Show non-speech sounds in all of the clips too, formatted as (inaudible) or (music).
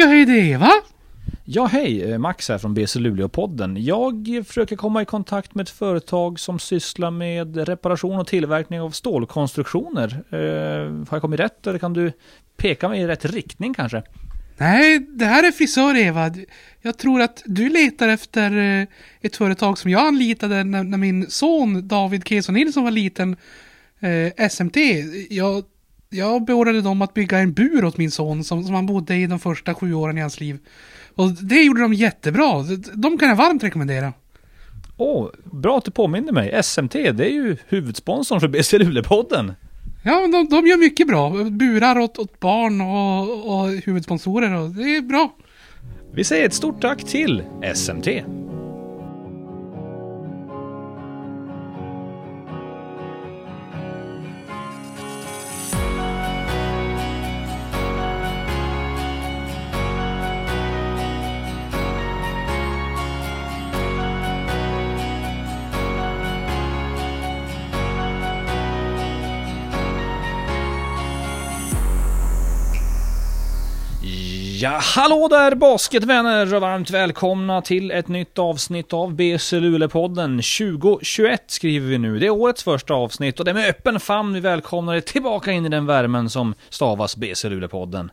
Ja, hej det Eva. Ja, hej! eh, Max här från BC Luleå-podden. Jag försöker komma i kontakt med ett företag som sysslar med reparation och tillverkning av stålkonstruktioner. Eh, har jag kommit rätt eller kan du peka mig i rätt riktning kanske? Nej, det här är frisör Eva. Jag tror att du letar efter eh, ett företag som jag anlitade när, när min son David Keson Nilsson var liten. Eh, SMT. Jag, jag beordrade dem att bygga en bur åt min son som, som han bodde i de första sju åren i hans liv. Och det gjorde de jättebra. De kan jag varmt rekommendera. Åh, oh, bra att du påminner mig. SMT, det är ju huvudsponsorn för BC Luleå-podden. Ja, de, de gör mycket bra. Burar åt, åt barn och, och huvudsponsorer och det är bra. Vi säger ett stort tack till SMT. Ja, hallå där basketvänner och varmt välkomna till ett nytt avsnitt av BC Luleå-podden 2021 skriver vi nu. Det är årets första avsnitt och det är med öppen famn vi välkomnar er tillbaka in i den värmen som stavas BC Luleå-podden.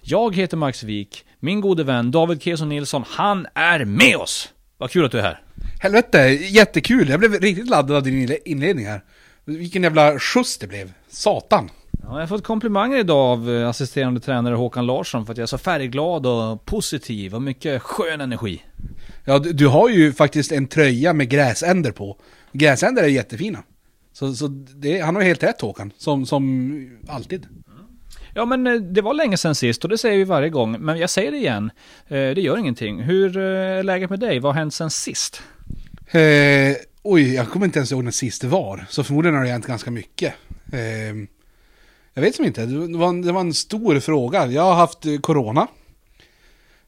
Jag heter Max Wik, min gode vän David Keson Nilsson, han är med oss! Vad kul att du är här. Helvete, jättekul. Jag blev riktigt laddad av din inledning här. Vilken jävla skjuts det blev. Satan. Ja, jag har fått komplimanger idag av eh, assisterande tränare Håkan Larsson för att jag är så färgglad och positiv och mycket skön energi. Ja, du, du har ju faktiskt en tröja med gräsänder på. Gräsänder är jättefina. Så, så det, han har helt rätt Håkan, som, som alltid. Ja men eh, det var länge sedan sist och det säger vi varje gång. Men jag säger det igen, eh, det gör ingenting. Hur är läget med dig? Vad har hänt sen sist? Eh, oj, jag kommer inte ens ihåg när sist det var. Så förmodligen har det hänt ganska mycket. Eh, jag vet som inte, det var, en, det var en stor fråga. Jag har haft eh, corona.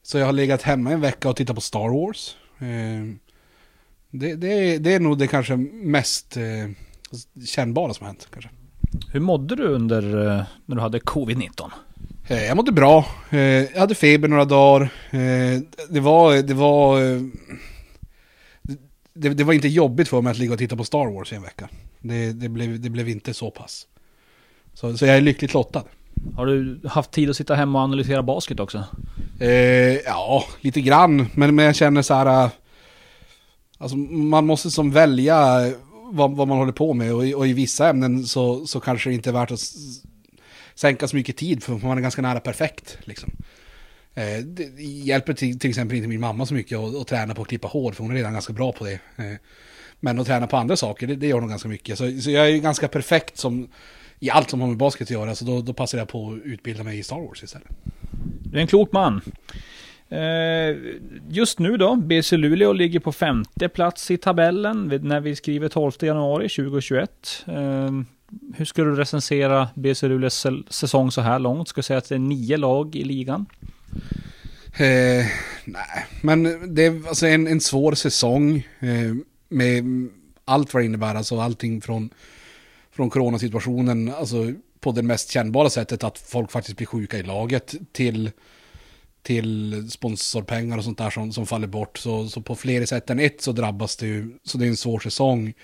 Så jag har legat hemma en vecka och tittat på Star Wars. Eh, det, det, det är nog det kanske mest eh, kännbara som har hänt. Kanske. Hur mådde du under när du hade covid-19? Jag mådde bra. Jag hade feber några dagar. Det var, det var, det, det var inte jobbigt för mig att ligga och titta på Star Wars i en vecka. Det, det, blev, det blev inte så pass. Så, så jag är lyckligt lottad. Har du haft tid att sitta hemma och analysera basket också? Eh, ja, lite grann. Men, men jag känner så här... Äh, alltså man måste som välja vad, vad man håller på med. Och, och, i vissa ämnen så, så kanske det inte är värt att sänka så mycket tid. För man är ganska nära perfekt. Liksom. Eh, det hjälper till, till, exempel inte min mamma så mycket att, att träna på att klippa hår. För hon är redan ganska bra på det. Eh, men att träna på andra saker, det, det gör hon ganska mycket. Så, så jag är ju ganska perfekt som i allt som har med basket att göra. Så då, då passar jag på att utbilda mig i Star Wars istället. Du är en klok man. Eh, just nu då, BC Luleå ligger på femte plats i tabellen när vi skriver 12 januari 2021. Eh, hur ska du recensera BC Luleås säsong så här långt? Ska jag säga att det är nio lag i ligan? Eh, nej, men det är alltså en, en svår säsong eh, med allt vad det innebär. Alltså allting från från coronasituationen, alltså på det mest kännbara sättet att folk faktiskt blir sjuka i laget till, till sponsorpengar och sånt där som, som faller bort. Så, så på fler sätt än ett så drabbas det ju, så det är en svår säsong.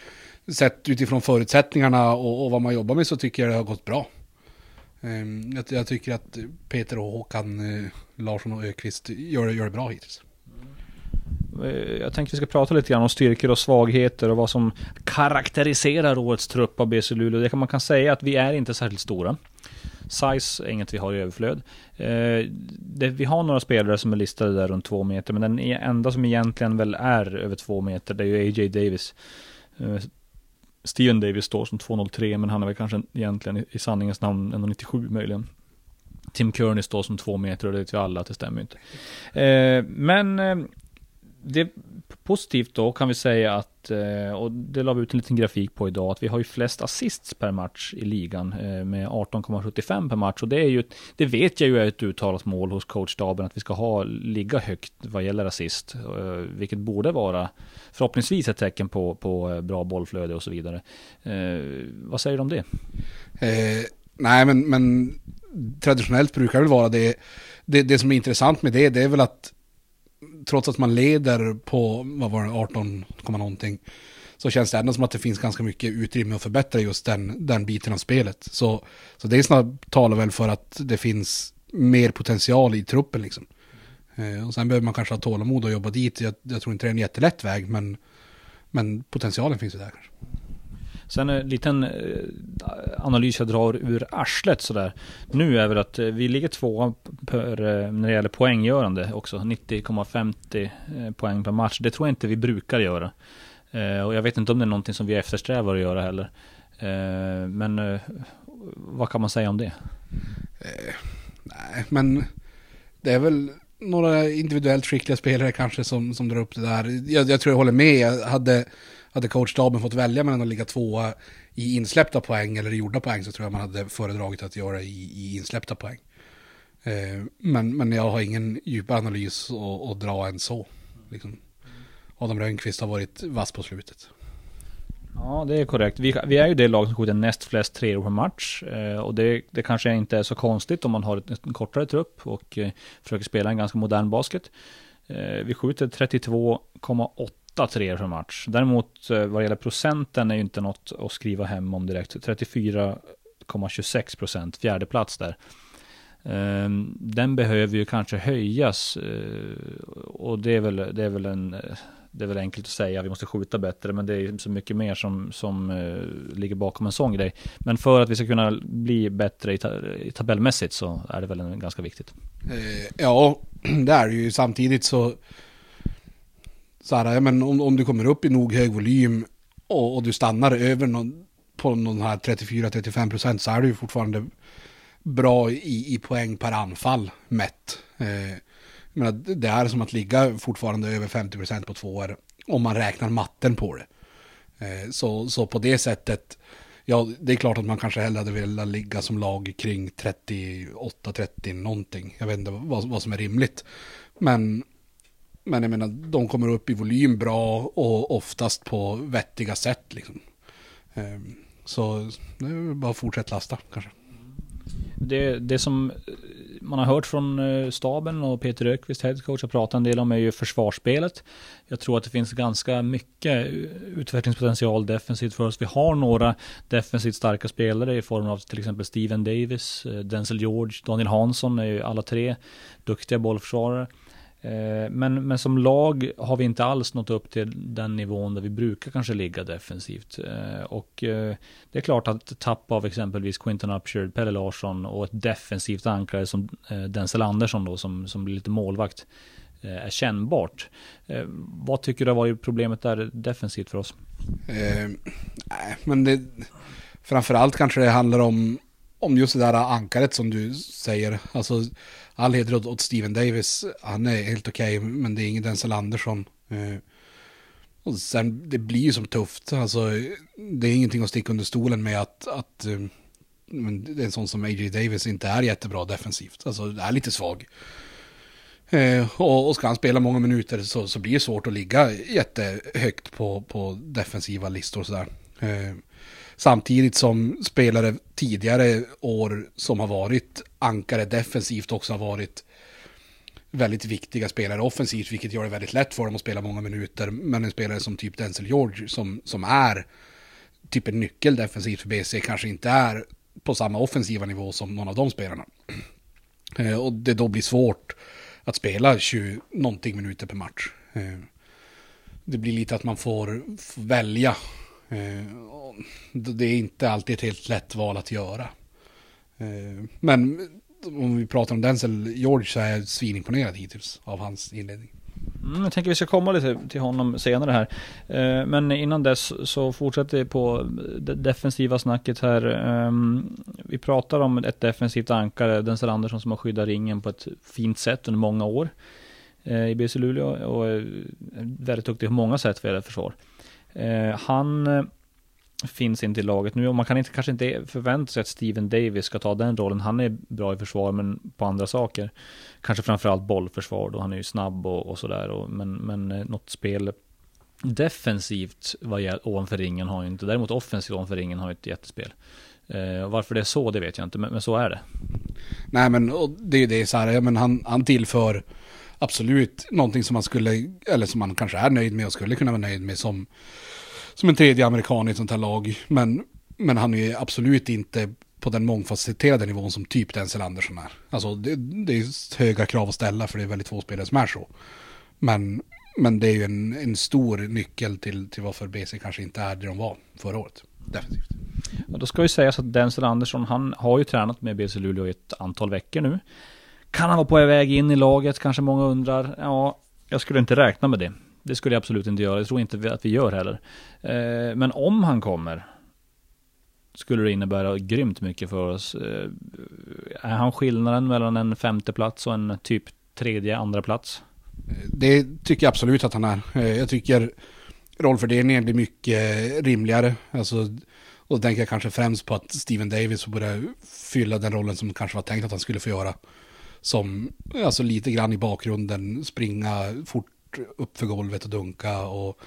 Sett utifrån förutsättningarna och, och vad man jobbar med så tycker jag det har gått bra. Ehm, jag, jag, tycker att Peter och Håkan eh, Larsson och Ökvist gör, gör det bra hittills. Eh, jag tänkte vi ska prata lite grann om styrkor och svagheter och vad som karaktäriserar årets trupp av BC Luleå. Det kan man kan säga att vi är inte särskilt stora. Size är inget vi har i överflöd. Eh, vi har några spelare som är listade där runt två meter, men den e- enda som egentligen väl är över två meter, det är ju AJ Davis. Eh, Steven Davis står som 2,03, men han är väl kanske egentligen i, sanningens namn 1,97 möjligen. Tim Kearney står som två meter och det vet ju alla att det stämmer inte. Men det är positivt då kan vi säga att, eh, och det la vi ut en liten grafik på idag, att vi har ju flest assists per match i ligan eh, med 18,75 per match. Och det är ju, det vet jag ju är ett uttalat mål hos coachstaben att vi ska ha, ligga högt vad gäller assist. Eh, vilket borde vara förhoppningsvis ett tecken på, på bra bollflöde och så vidare. Vad säger du om det? Eh, nej men, men traditionellt brukar väl vara det, det, det som är intressant med det, det är väl att trots att man leder på, vad var det, 18, någonting, så känns det ändå som att det finns ganska mycket utrymme att förbättra just den, den biten av spelet. Så, så det är talar väl för att det finns mer potential i truppen liksom. Eh, och sen behöver man kanske ha tålamod och jobba dit. Jag, jag tror inte det är en jättelätt väg, men, men potentialen finns ju där. kanske. Sen en liten eh, analys jag drar ur arslet sådär. Nu är väl att eh, vi ligger tvåa per, eh, när det gäller poänggörande också. 90,50 poäng per match. Det tror jag inte vi brukar göra. Och jag vet inte om det är någonting som vi eftersträvar att göra heller. Men vad kan man säga om det? nej, men det är väl några individuellt skickliga spelare kanske som, som drar upp det där. Jag, jag tror jag håller med. Hade, hade coachstaben fått välja mellan att ligga tvåa i insläppta poäng eller i gjorda poäng så tror jag man hade föredragit att göra i, i insläppta poäng. Eh, men, men jag har ingen djupare analys att dra än så. Liksom. Adam Rönnqvist har varit vass på slutet. Ja, det är korrekt. Vi, vi är ju det lag som skjuter näst flest treor per match. Eh, och det, det kanske inte är så konstigt om man har ett, en kortare trupp och eh, försöker spela en ganska modern basket. Eh, vi skjuter 32,8 treor per match. Däremot eh, vad vad gäller procenten är ju inte något att skriva hem om direkt. 34,26 procent, fjärde plats där. Ehm, den behöver ju kanske höjas eh, och det är väl, det är väl en det är väl enkelt att säga, vi måste skjuta bättre, men det är så mycket mer som, som eh, ligger bakom en sån grej. Men för att vi ska kunna bli bättre i, ta i tabellmässigt så är det väl en, ganska viktigt. Ja, (clears throat) det är det ju. Samtidigt så, så här, men om, om du kommer upp i nog hög volym och, och du stannar över någon, på någon här 34-35 procent så är du ju fortfarande bra i, i poäng per anfall mätt. Eh, menar, det är som att ligga fortfarande över 50% på två år om man räknar matten på det. Eh, så, så på det sättet, ja det är klart att man kanske hellre hade velat ligga som lag kring 38-30 någonting. Jag vet inte vad, vad som är rimligt. Men, men jag menar, de kommer upp i volym bra och oftast på vettiga sätt liksom. Ehm, så det är bara att fortsätta lasta kanske. Det, det som eh, man har hört från eh, staben och Peter Ökvist, headcoach, har pratat en del om är ju försvarsspelet. Jag tror att det finns ganska mycket utvecklingspotential defensivt för oss. Vi har några defensivt starka spelare i form av till exempel Steven Davis, eh, Denzel George, Daniel Hansson är ju alla tre duktiga bollförsvarare. Eh, men, men som lag har vi inte alls nått upp till den nivån där vi brukar kanske ligga defensivt. Eh, och eh, det är klart att tapp av exempelvis Quinton Upshard, Pelle Larsson och ett defensivt ankare som Denzel Andersson då som, som blir lite målvakt är kännbart. Vad tycker du har varit problemet där defensivt för oss? Eh, nej, men det, framförallt kanske det handlar om, om just det där ankaret som du säger. Alltså all heder åt Steven Davis. Han är helt okej, okay, men det är ingen Denzel Andersson. Eh, och sen, det blir ju som tufft. Alltså, det är ingenting att sticka under stolen med att, att eh, det är en sån som A.J. Davis inte är jättebra defensivt. Alltså, det är lite svag. Eh, och, och ska han spela många minuter så, så blir det svårt att ligga jättehögt på, på defensiva listor sådär. Eh, Samtidigt som spelare tidigare år som har varit ankare defensivt också har varit väldigt viktiga spelare offensivt, vilket gör det väldigt lätt för dem att spela många minuter. Men en spelare som typ Denzel George som, som är typ en nyckel defensivt för BC kanske inte är på samma offensiva nivå som någon av de spelarna. (clears throat) Eh, och det då blir svårt att spela 20 någonting minuter per match. Eh, det blir lite att man får välja Eh, det är inte alltid ett helt lätt val att göra. Eh, men om vi pratar om Denzel George så är jag svinimponerad hittills av hans inledning. Mm, jag tänker vi ska komma lite till honom senare här. Eh, men innan dess så fortsätter vi på det defensiva snacket här. Ehm, vi pratar om ett defensivt ankare, Denzel Andersson som har skyddat ringen på ett fint sätt under många år i BC Luleå och är väldigt duktig på många sätt vad gäller försvar. Eh, han eh, finns inte i laget nu och man kan inte, kanske inte förvänta sig att Steven Davis ska ta den rollen. Han är bra i försvar men på andra saker. Kanske framförallt bollförsvar då, han är ju snabb och, och sådär. Men, men eh, något spel defensivt vad gäller, ovanför ringen har ju inte. Däremot offensivt ovanför ringen har ju ett jättespel. Eh, varför det är så, det vet jag inte, men, men så är det. Nej men och det är ju det så här, ja, men han, han tillför absolut någonting som man skulle, eller som man kanske är nöjd med och skulle kunna vara nöjd med som, som en tredje amerikan i ett sånt här lag. Men, men han är absolut inte på den mångfacetterade nivån som typ Denzel Andersson är. Alltså det, det är höga krav att ställa för det är väldigt få spelare som är så. Men, men det är ju en, en stor nyckel till, till varför BC kanske inte är det de var förra året. Definitivt. Ja, då ska ju sägas att Denzel Andersson, han har ju tränat med BC Luleå i ett antal veckor nu. Kan han vara på väg in i laget, kanske många undrar. Ja, jag skulle inte räkna med det. Det skulle jag absolut inte göra. Jag tror inte att vi gör heller. Eh, men om han kommer, skulle det innebära grymt mycket för oss. Eh, är han skillnaden mellan en femte plats och en typ tredje, andra plats? Det tycker jag absolut att han är. Eh, jag tycker rollfördelningen blir mycket rimligare. Alltså, och då tänker jag kanske främst på att Steven Davis får börja fylla den rollen som kanske var tänkt att han skulle få göra. Som, alltså lite grann i bakgrunden, springa fort upp för golvet och dunka och,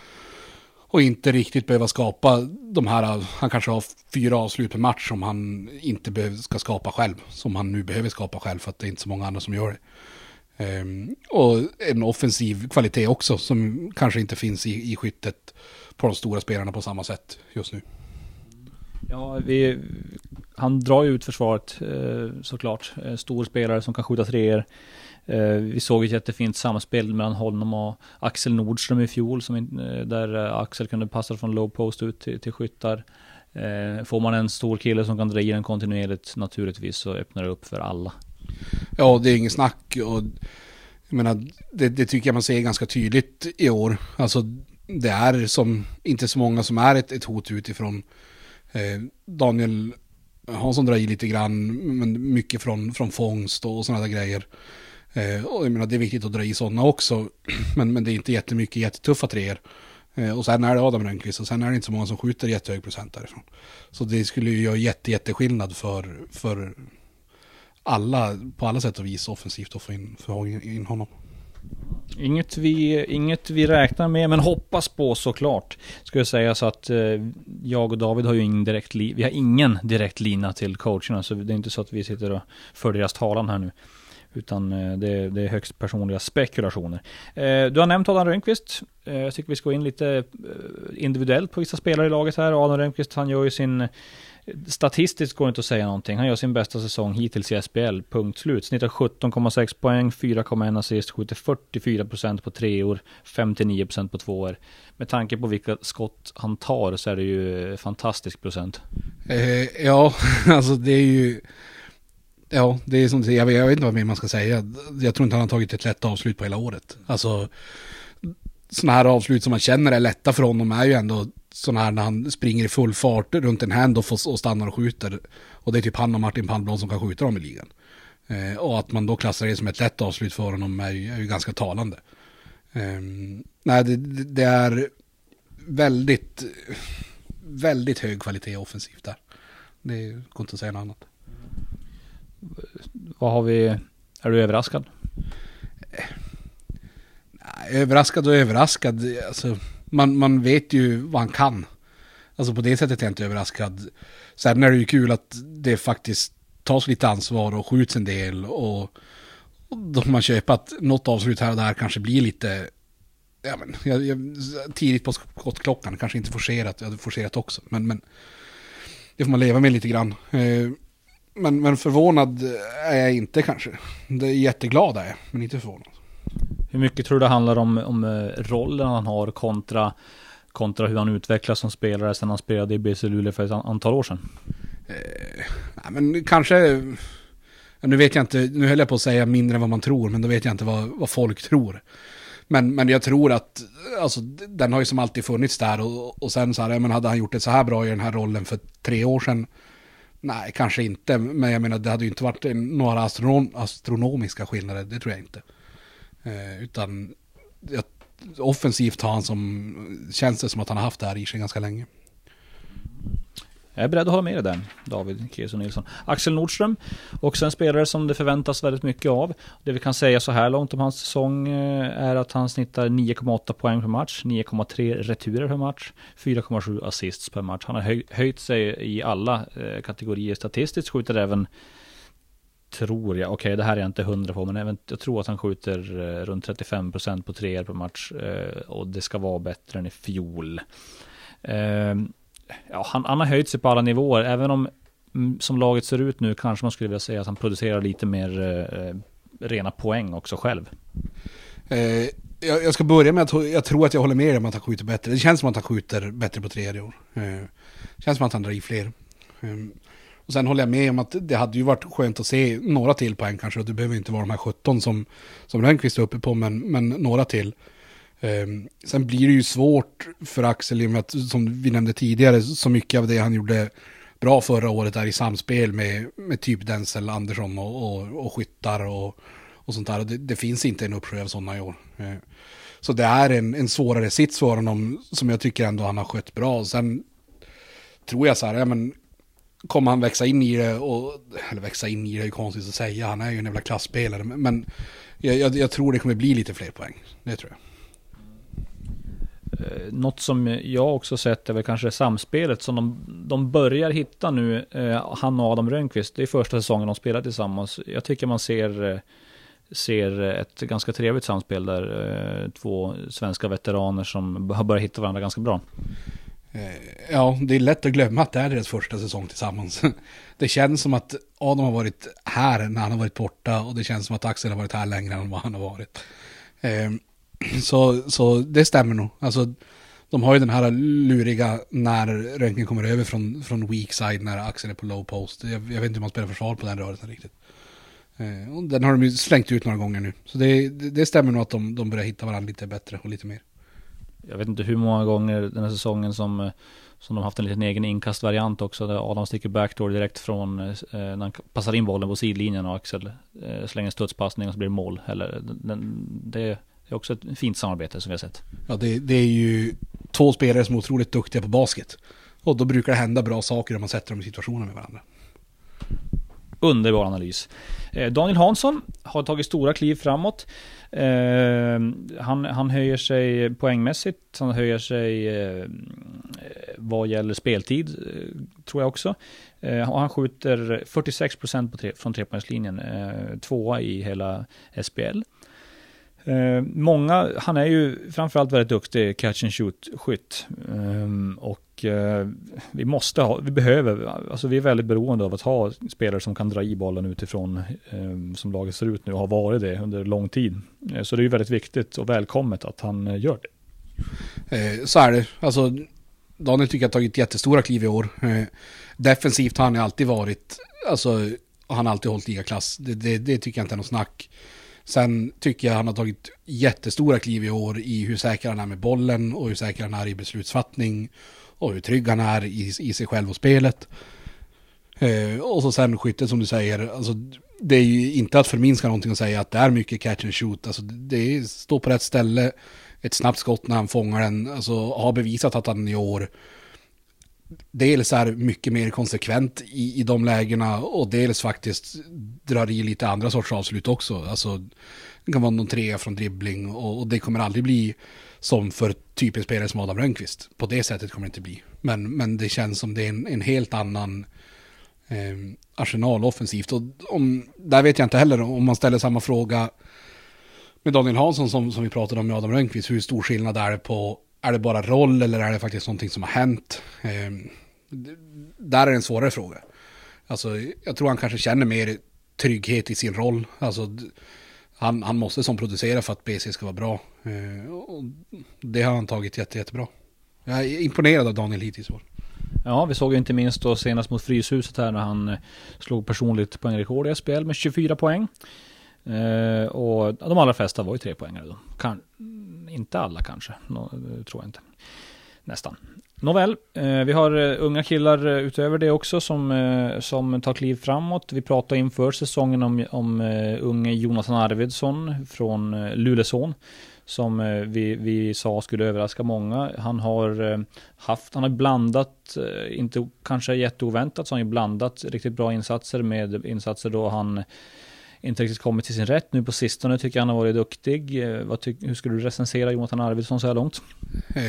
och inte riktigt behöva skapa de här, han kanske har fyra avslut per match som han inte behöver, ska skapa själv. Som han nu behöver skapa själv för att det är inte så många andra som gör det. Um, och en offensiv kvalitet också som kanske inte finns i, i skyttet på de stora spelarna på samma sätt just nu. Ja, vi, han drar ju ut försvaret eh, såklart. Eh, stor spelare som kan skjuta treor. Eh, vi såg ett jättefint samspel mellan honom och Axel Nordström i fjol, som, där Axel kunde passa från low post ut till, till skyttar. Får man en stor kille som kan dra i den kontinuerligt naturligtvis så öppnar det upp för alla. Ja, det är inget snack. Och, jag menar, det, det, tycker jag man ser ganska tydligt i år. Alltså, det är som, inte så många som är ett, ett hot utifrån. Eh, Eh, Daniel Hansson drar i lite grann, men mycket från, från fångst och sådana där grejer. Eh, och jag menar, det är viktigt att dra i sådana också, (clears throat) men, men det är inte jättemycket jättetuffa treor. Eh, och sen är det Adam Rönnqvist och sen är det inte så många som skjuter jättehög procent därifrån. Så det skulle ju göra jätte, jätteskillnad för, för alla, på alla sätt och vis offensivt att få in, få in honom. Inget vi, inget vi räknar med, men hoppas på såklart. Ska jag säga så att eh, jag och David har ju ingen direkt, li vi har ingen direkt lina till coacherna, så det är inte så att vi sitter och för deras talan här nu. Utan eh, det, det, är högst personliga spekulationer. Eh, du har nämnt Adam Rönnqvist. Eh, jag tycker vi ska gå in lite eh, individuellt på vissa spelare i laget här. Adam Rönnqvist, han gör ju sin Statistiskt går det inte att säga någonting. Han gör sin bästa säsong hittills i SBL, punkt slut. Snittar 17,6 poäng, 4,1 assist, skjuter 44% på treor, 59% på tvåor. Med tanke på vilka skott han tar så är det ju fantastisk procent. Eh, ja, (laughs) alltså det är ju... Ja, det är som du säger, jag, jag vet inte vad mer man ska säga. Jag tror inte han har tagit ett lätt avslut på hela året. Alltså, sådana här avslut som man känner är lätta för honom är ju ändå sådana här när han springer i full fart runt en handoff och, och stannar och skjuter. Och det är typ han och Martin Palmblad som kan skjuta dem i ligan. Eh, och att man då klassar det som ett lätt avslut för honom är ju, är ju ganska talande. Eh, nej, det, det, är väldigt, väldigt hög kvalitet offensivt där. Det går inte att säga något annat. Vad har vi, är du överraskad? Nej, överraskad och överraskad, alltså man, man vet ju vad han kan. Alltså på det sättet är jag inte överraskad. Sen är det ju kul att det faktiskt tas lite ansvar och skjuts en del och, och då får man köpa att något avslut här och där kanske blir lite ja, men, jag, jag, tidigt på skottklockan, kanske inte forcerat, jag hade forcerat också, men, men det får man leva med lite grann. Eh, men, men förvånad är jag inte kanske. Det är jätteglad är jag, men inte förvånad. Hur mycket tror du det handlar om, om eh, rollen han har kontra, kontra hur han utvecklas som spelare sen han spelade i BC Luleå för ett antal år sedan? Eh, nej, men kanske, nu vet jag inte, nu höll jag på att säga mindre än vad man tror, men då vet jag inte vad, vad folk tror. Men, men jag tror att, alltså den har ju som alltid funnits där och, och sen så här, men hade han gjort det så här bra i den här rollen för tre år sedan? Nej, kanske inte, men jag menar det hade ju inte varit några astronom, astronomiska skillnader, det tror jag inte. Eh, utan jag, offensivt har han som, känns det som att han har haft det här i sig ganska länge. Jag är beredd att hålla med dig där, David Kieso Nilsson. Axel Nordström, också en spelare som det förväntas väldigt mycket av. Det vi kan säga så här långt om hans säsong eh, är att han snittar 9,8 poäng per match, 9,3 returer per match, 4,7 assists per match. Han har höjt sig i alla eh, kategorier statistiskt, skjuter även tror jag, okej okay, det här är jag inte hundra på, men jag, jag tror att han skjuter eh, runt 35% på treor per match. Eh, och det ska vara bättre än i fjol. Ehm, ja, han, han har höjt sig på alla nivåer, även om mm, som laget ser ut nu kanske man skulle vilja säga att han producerar lite mer eh, rena poäng också själv. Jag, ska börja med att jag tror att jag håller med om att han skjuter bättre. Det känns som att han skjuter bättre på tredje år. Det känns som att han drar i fler. Ehm, och sen håller jag med om att det hade ju varit skönt att se några till poäng kanske. Och det behöver inte vara de här 17 som, som Rönnqvist är uppe på, men, men några till. Um, sen blir det ju svårt för Axel i och med att, som vi nämnde tidigare, så mycket av det han gjorde bra förra året är i samspel med, med typ Denzel Andersson och, och, och skyttar och, och sånt där. Det, det, finns inte en uppsjö av sådana i år. Uh, så det är en, en svårare sits för honom som jag tycker ändå han har skött bra. Sen tror jag så här, ja, men kommer han växa in i det och, eller växa in i det är konstigt att säga, han är ju en jävla klassspelare, men jag, jag, jag tror det kommer bli lite fler poäng, det tror jag. Eh, något som jag också sett är väl kanske samspelet som de, de börjar hitta nu, eh, han och Adam Rönnqvist. Det är första säsongen de spelar tillsammans. Jag tycker man ser, eh, ser ett ganska trevligt samspel där. Två svenska veteraner som har börjat hitta varandra ganska bra. Eh, ja, det är lätt att glömma att det är deras första säsong tillsammans. (laughs) Det känns som att Adam har varit här när han har varit borta och det känns som att Axel har varit här längre än vad han har varit. Ehm, (clears throat) så, så det stämmer nog. Alltså, de har ju den här luriga när röntgen kommer över från, från weak side när Axel är på low post. Jag, jag vet inte hur man spelar försvar på den rörelsen riktigt. Eh, den har de ju slängt ut några gånger nu. Så det, det, det stämmer nog att de, de börjar hitta varandra lite bättre och lite mer. Jag vet inte hur många gånger den här säsongen som, som de haft en liten egen inkastvariant också. Där Adam sticker backdoor direkt från eh, när han passar in bollen på sidlinjen och Axel eh, slänger studspassning och så blir det mål. Eller, den, det, är också ett fint samarbete som vi har sett. Ja, det, det är ju två spelare som är otroligt duktiga på basket. Och då brukar det hända bra saker om man sätter dem i situationer med varandra. Underbar analys. Eh, Daniel Hansson har tagit stora kliv framåt. Eh, han, han höjer sig poängmässigt, han höjer sig eh, vad gäller speltid, eh, tror jag också. Eh, och han skjuter 46% på tre, från trepoängslinjen, tvåa i hela SPL. Eh, många, han är ju framförallt väldigt duktig catch and shoot-skytt. Eh, och eh, vi måste ha, vi behöver, alltså vi är väldigt beroende av att ha spelare som kan dra i bollen utifrån som laget ser ut nu och har varit det under lång tid. Eh, så det är ju väldigt viktigt och välkommet att han eh, gör det. Eh, så är det, alltså Daniel tycker jag har tagit jättestora kliv i år. defensivt har han alltid varit, alltså han har alltid hållit ligaklass. Det, det, det tycker jag inte är något snack. Sen tycker jag han har tagit jättestora kliv i år i hur säker han är med bollen och hur säker han är i beslutsfattning och hur trygg han är i, i sig själv och spelet. Och så sen skyttet som du säger, alltså, det är ju inte att förminska någonting att säga att det är mycket catch and shoot. Alltså, det står på rätt ställe, ett snabbt skott när han fångar den, alltså har bevisat att han i år dels är mycket mer konsekvent i, i de lägena och dels faktiskt drar i lite andra sorts avslut också. Alltså, det kan vara någon trea från dribbling och, och det kommer aldrig bli som för typen spelare som Adam Rönnqvist. På det sättet kommer det inte bli. Men, men det känns som det är en, en helt annan eh, arsenal offensivt. Och om, där vet jag inte heller om man ställer samma fråga med Daniel Hansson som, som vi pratade om med Adam Rönnqvist. Hur stor skillnad är det på är det bara roll eller är det faktiskt någonting som har hänt? Eh, där är det en svårare fråga. Alltså, jag tror han kanske känner mer trygghet i sin roll. Alltså, han, han måste som producera för att BC ska vara bra. Eh, och det har han tagit jätte, jättebra. Jag är imponerad av Daniel hittills år. Ja, vi såg ju inte minst då senast mot Fryshuset här när han eh, slog personligt poängrekord i SPL med 24 poäng. Eh, och de allra flesta var ju tre poängare då. Kan, inte alla kanske, no, eh, tror jag inte. Nästan. Nåväl, eh, vi har eh, unga killar utöver det också som, eh, som tar kliv framåt. Vi pratade inför säsongen om, om uh, unge Jonathan Arvidsson från uh, Luleåson. Som eh, vi, vi sa skulle överraska många. Han har eh, haft, han har blandat, eh, inte kanske jätteoväntat, så han har blandat riktigt bra insatser med insatser då han inte riktigt kommit till sin rätt. Nu på sistone tycker jag han har varit duktig. Vad ty- hur skulle du recensera Jonathan Arvidsson så här långt? Eh,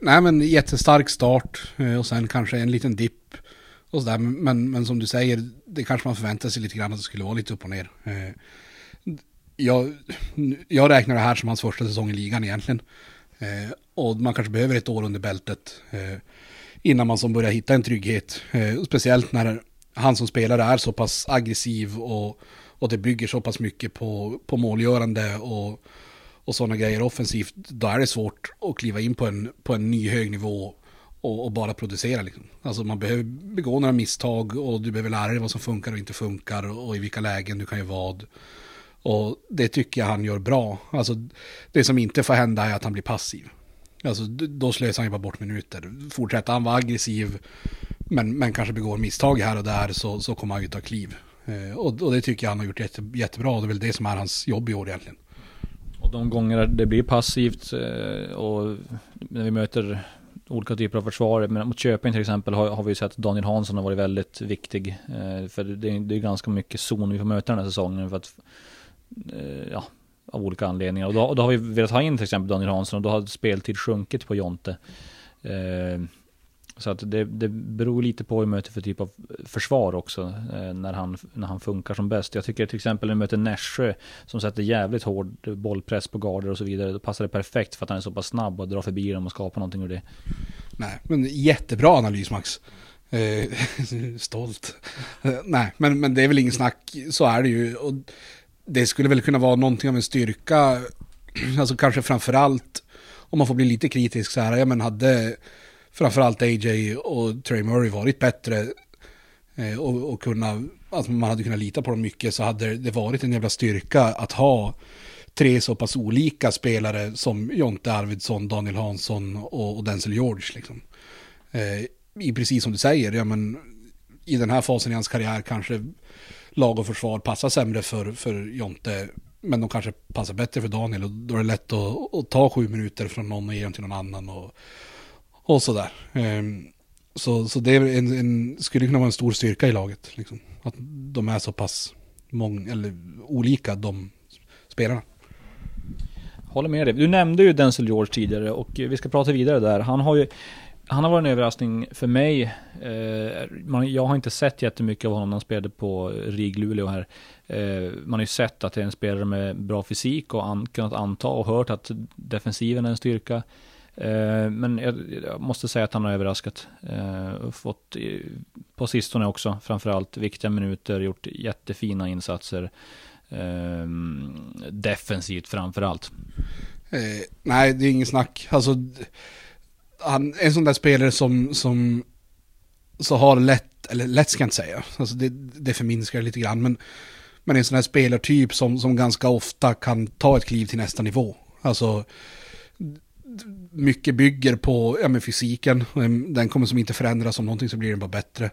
nej men jättestark start och sen kanske en liten dipp. och sådär. Men, men som du säger, det kanske man förväntar sig lite grann att det skulle vara lite upp och ner. Eh, jag, jag räknar det här som hans första säsong i ligan egentligen. Eh, och man kanske behöver ett år under bältet eh, innan man som börjar hitta en trygghet. Eh, speciellt när han som spelare är så pass aggressiv och, och det bygger så pass mycket på, på målgörande och, och sådana grejer offensivt. Då är det svårt att kliva in på en, på en ny hög nivå och, och, bara producera. Liksom. Alltså man behöver begå några misstag och du behöver lära dig vad som funkar och inte funkar och, och i vilka lägen du kan göra vad. Och det tycker jag han gör bra. Alltså det som inte får hända är att han blir passiv. Alltså då slösar han ju bara bort minuter. Fortsätter han vara aggressiv men, men kanske begår misstag här och där så, så kommer han ju ta kliv. Eh, och, och, det tycker jag han har gjort jätte, jättebra. Det är väl det som är hans jobb i år egentligen. Och de gånger det blir passivt eh, och när vi möter olika typer av försvar. Men mot Köping till exempel har, har vi sett att Daniel Hansson har varit väldigt viktig. Eh, för det, det, är ganska mycket zon vi får möta den här säsongen. För att, Eh, ja, av olika anledningar. Och då, och då, har vi velat ha in till exempel Daniel Hansson och då har speltid sjunkit på Jonte. Eh, så att det, det beror lite på hur möter för typ av försvar också eh, när, han, när han funkar som bäst. Jag tycker till exempel när vi möter Nässjö som sätter jävligt hård bollpress på garder och så vidare. Då passar det perfekt för att han är så pass snabb och drar förbi dem och skapar någonting ur det. Nej, men jättebra analys Max. Eh, (laughs) stolt. Eh, nej, men, men det är väl ingen snack. Så är det ju. Och det skulle väl kunna vara någonting av en styrka. Alltså kanske framförallt om man får bli lite kritisk så här. Ja, men hade framförallt AJ och Trey Murray varit bättre eh, och, och kunna, alltså man hade kunnat lita på dem mycket så hade det varit en jävla styrka att ha tre så pass olika spelare som Jonte Arvidsson, Daniel Hansson och, och Denzel George. Liksom. Eh, I precis som du säger, ja, men, i den här fasen i hans karriär kanske lag och försvar passar sämre för, för Jonte. Men de kanske passar bättre för Daniel och då är det lätt att, att ta sju minuter från någon och ge dem till någon annan. Och, och sådär. Ehm, så, så det en, en, skulle kunna vara en stor styrka i laget. Liksom. Att de är så pass många, eller olika, de spelarna. Håller med dig. Du nämnde ju Denzel George tidigare och vi ska prata vidare där. Han har ju han har varit en överraskning för mig. Eh, jag har inte sett jättemycket av honom när han spelade på RIG Luleå här. Eh, man har ju sett att det är en spelare med bra fysik och kunnat anta och hört att defensiven är en styrka. Eh, men jag, måste säga att han har överraskat. Fått på sistone också framförallt viktiga minuter, gjort jättefina insatser. Defensivt framförallt. Eh, nej, det är inget snack. Alltså, han är en sån där spelare som, som så har lätt, eller lätt ska jag inte säga, alltså det, det förminskar lite grann, men, men en sån här spelartyp som, som ganska ofta kan ta ett kliv till nästa nivå. Alltså, mycket bygger på ja, men fysiken. Ehm, den kommer som inte förändras om någonting så blir den bara bättre.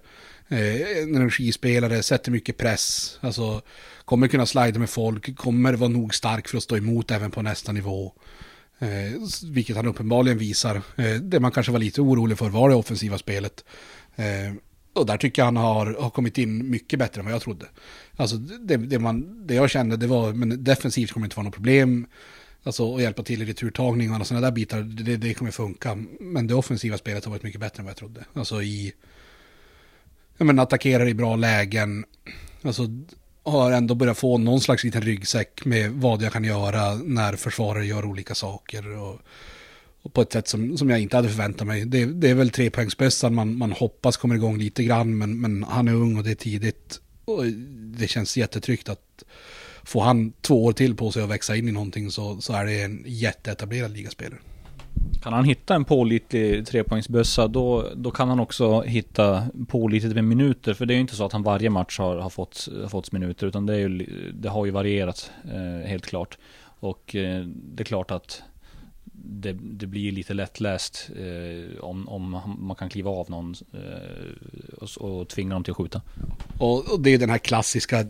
Eh, en energispelare sätter mycket press. Alltså kommer kunna slida med folk. Kommer vara nog stark för att stå emot även på nästa nivå. Eh, vilket han uppenbarligen visar. Eh, det man kanske var lite orolig för var det offensiva spelet. Eh, och där tycker jag han har, har kommit in mycket bättre än vad jag trodde. Alltså det, det, man, det jag kände det var, men defensivt kommer inte vara något problem. Alltså att hjälpa till i returtagning och alla sådana där bitar, det, det kommer funka. Men det offensiva spelet har varit mycket bättre än vad jag trodde. Alltså i... Ja men attackerar i bra lägen. Alltså har ändå börjat få någon slags liten ryggsäck med vad jag kan göra när försvarare gör olika saker. Och, och på ett sätt som, som jag inte hade förväntat mig. Det, det är väl trepoängsbössan man, man hoppas kommer igång lite grann, men, men han är ung och det är tidigt. Och det känns jättetryggt att får han två år till på sig att växa in i någonting så, så är det en jätteetablerad ligaspelare. Kan han hitta en pålitlig trepoängsbössa då, då kan han också hitta pålitligt med minuter. För det är ju inte så att han varje match har, har, fått, har fått minuter utan det, är ju, det har ju varierat eh, helt klart. Och eh, det är klart att det, det, blir lite lättläst eh, om, om man kan kliva av någon eh, och, och tvinga dem till att skjuta. Och, och, det är den här klassiska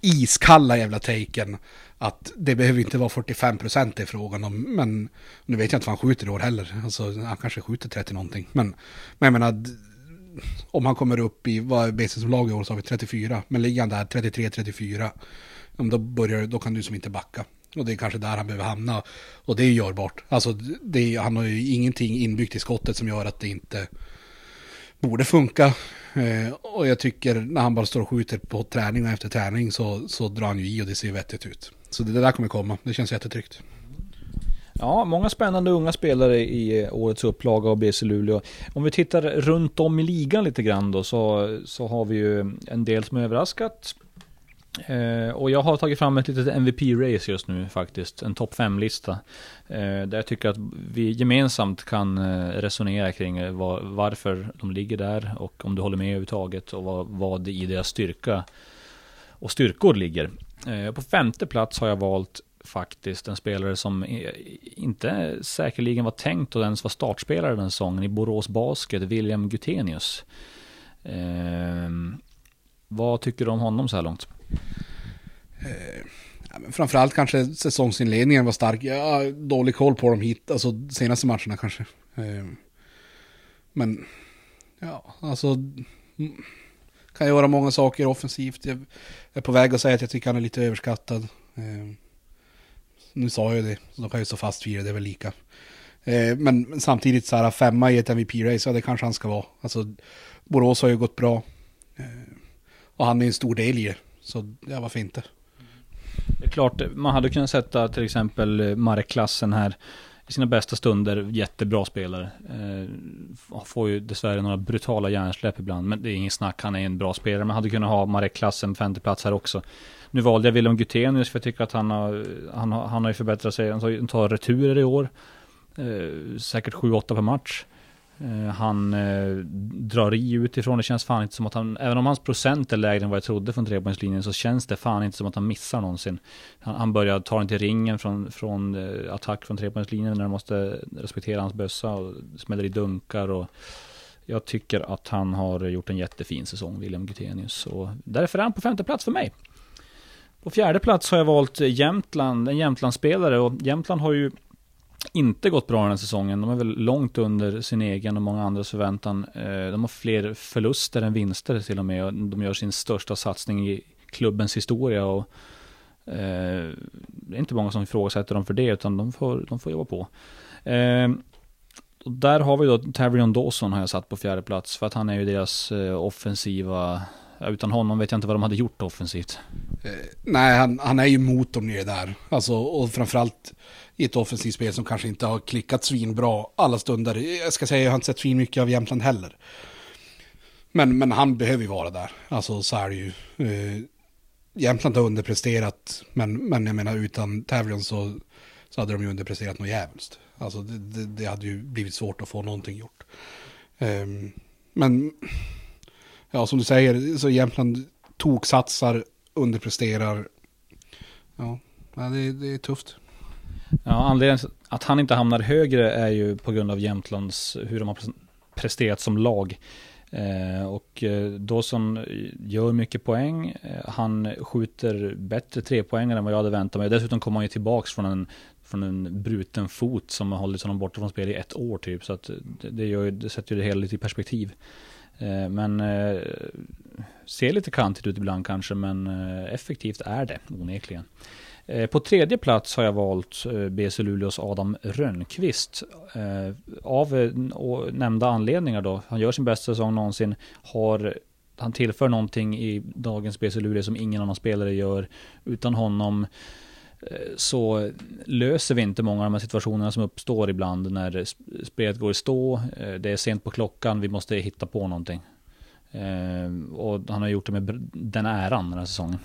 iskalla jävla taken att det behöver inte vara 45 procent i frågan om, men nu vet jag inte vad han skjuter i år heller. Alltså han kanske skjuter 30 någonting. Men, men jag menar, om han kommer upp i, vad är BC som lag i år så har vi 34, men ligger han där 33-34, då, börjar, då kan du som inte backa. Och det är kanske där han behöver hamna. Och det är görbart. Alltså, det, han har ju ingenting inbyggt i skottet som gör att det inte borde funka. Eh, och jag tycker när han bara står och skjuter på träning och efter träning så, så drar han ju i och det ser vettigt ut. Så det där kommer komma, det känns jättetryggt. Ja, många spännande unga spelare i årets upplaga av BC Luleå. Om vi tittar runt om i ligan lite grann då så, så har vi ju en del som är överraskat. Eh, och jag har tagit fram ett litet MVP-race just nu faktiskt, en topp 5-lista. Eh, där jag tycker att vi gemensamt kan eh, resonera kring eh, var, varför de ligger där och om du håller med överhuvudtaget och vad, vad i deras styrka och styrkor ligger. Eh, på femte plats har jag valt faktiskt en spelare som inte säkerligen var tänkt att ens vara startspelare den säsongen i Borås Basket, William Gutenius. Eh, vad tycker du om honom så här långt? Eh, ja, framförallt kanske säsongsinledningen var stark. Jag har dålig koll på dem hit, alltså senaste matcherna kanske. Eh, men, ja, alltså kan göra många saker offensivt. Jag är på väg att säga att jag tycker han är lite överskattad. Eh, nu sa jag det, så då kan jag stå fast vid det, det är väl lika. Eh, men samtidigt så här femma i ett MVP-race, ja det kanske han ska vara. Alltså Borås har ju gått bra. Eh, och han är en stor del i det. Så ja, varför inte? Det är klart, man hade kunnat sätta till exempel markklassen här i sina bästa stunder, jättebra spelare. Eh, får ju dessvärre några brutala hjärnsläpp ibland, men det är ingen snack, han är en bra spelare. Man hade kunnat ha Marek Klassen femteplats här också. Nu valde jag Willem Gutenius för jag tycker att han har, han har, han har ju förbättrat sig. Han tar, han tar returer i år. Eh, säkert 7-8 per match. Eh, han eh, drar i utifrån, det känns fan inte som att han, även om hans procent är lägre än vad jag trodde från trepoängslinjen så känns det fan inte som att han missar någonsin. Han, han börjar ta den till ringen från, från eh, attack från trepoängslinjen när de måste respektera hans bössa och smäller i dunkar och jag tycker att han har gjort en jättefin säsong, William Gutenius. Och därför är han på femte plats för mig. På fjärde plats har jag valt Jämtland, en Jämtlandsspelare och Jämtland har ju inte gått bra den här säsongen. De är väl långt under sin egen och många andras förväntan. Eh, de har fler förluster än vinster till och med. De gör sin största satsning i klubbens historia. Och eh, det är inte många som ifrågasätter dem för det, utan de får, de får jobba på. Eh, och där har vi då Tavrion Dawson har jag satt på fjärde plats. För att han är ju deras eh, offensiva utan honom vet jag inte vad de hade gjort offensivt. Eh, nej, han, han, är ju motorn i det där. Alltså, och framförallt i ett offensivt spel som kanske inte har klickat svinbra alla stunder. Jag ska säga, jag har inte sett svin mycket av Jämtland heller. Men, men han behöver ju vara där. Alltså så är det ju. Eh, Jämtland har underpresterat, men, men jag menar utan tävlingen så, så hade de ju underpresterat något jävligt. Alltså det, det, det, hade ju blivit svårt att få någonting gjort. Eh, men ja, som du säger, så Jämtland toksatsar, underpresterar. Ja, det, det är tufft. Ja, anledningen att han inte hamnar högre är ju på grund av Jämtlands, hur de har presterat som lag. Eh, och eh, Dawson gör mycket poäng. Eh, han skjuter bättre trepoängare än vad jag hade väntat mig. Dessutom kommer han ju tillbaks från en, från en bruten fot som har hållit honom borta från spel i ett år typ. Så att det, det, gör, det sätter ju det hela lite i perspektiv. Eh, men eh, ser lite kantigt ut ibland kanske, men eh, effektivt är det onekligen. Eh, på tredje plats har jag valt eh, BC Luleås Adam Rönnqvist. Eh, av nämnda anledningar då. Han gör sin bästa säsong någonsin. Har, han tillför någonting i dagens BC Luleå som ingen annan spelare gör. Utan honom så löser vi inte många av de här situationerna som uppstår ibland när spelet går i stå, det är sent på klockan, vi måste hitta på någonting. Och han har gjort det med den äran den här säsongen.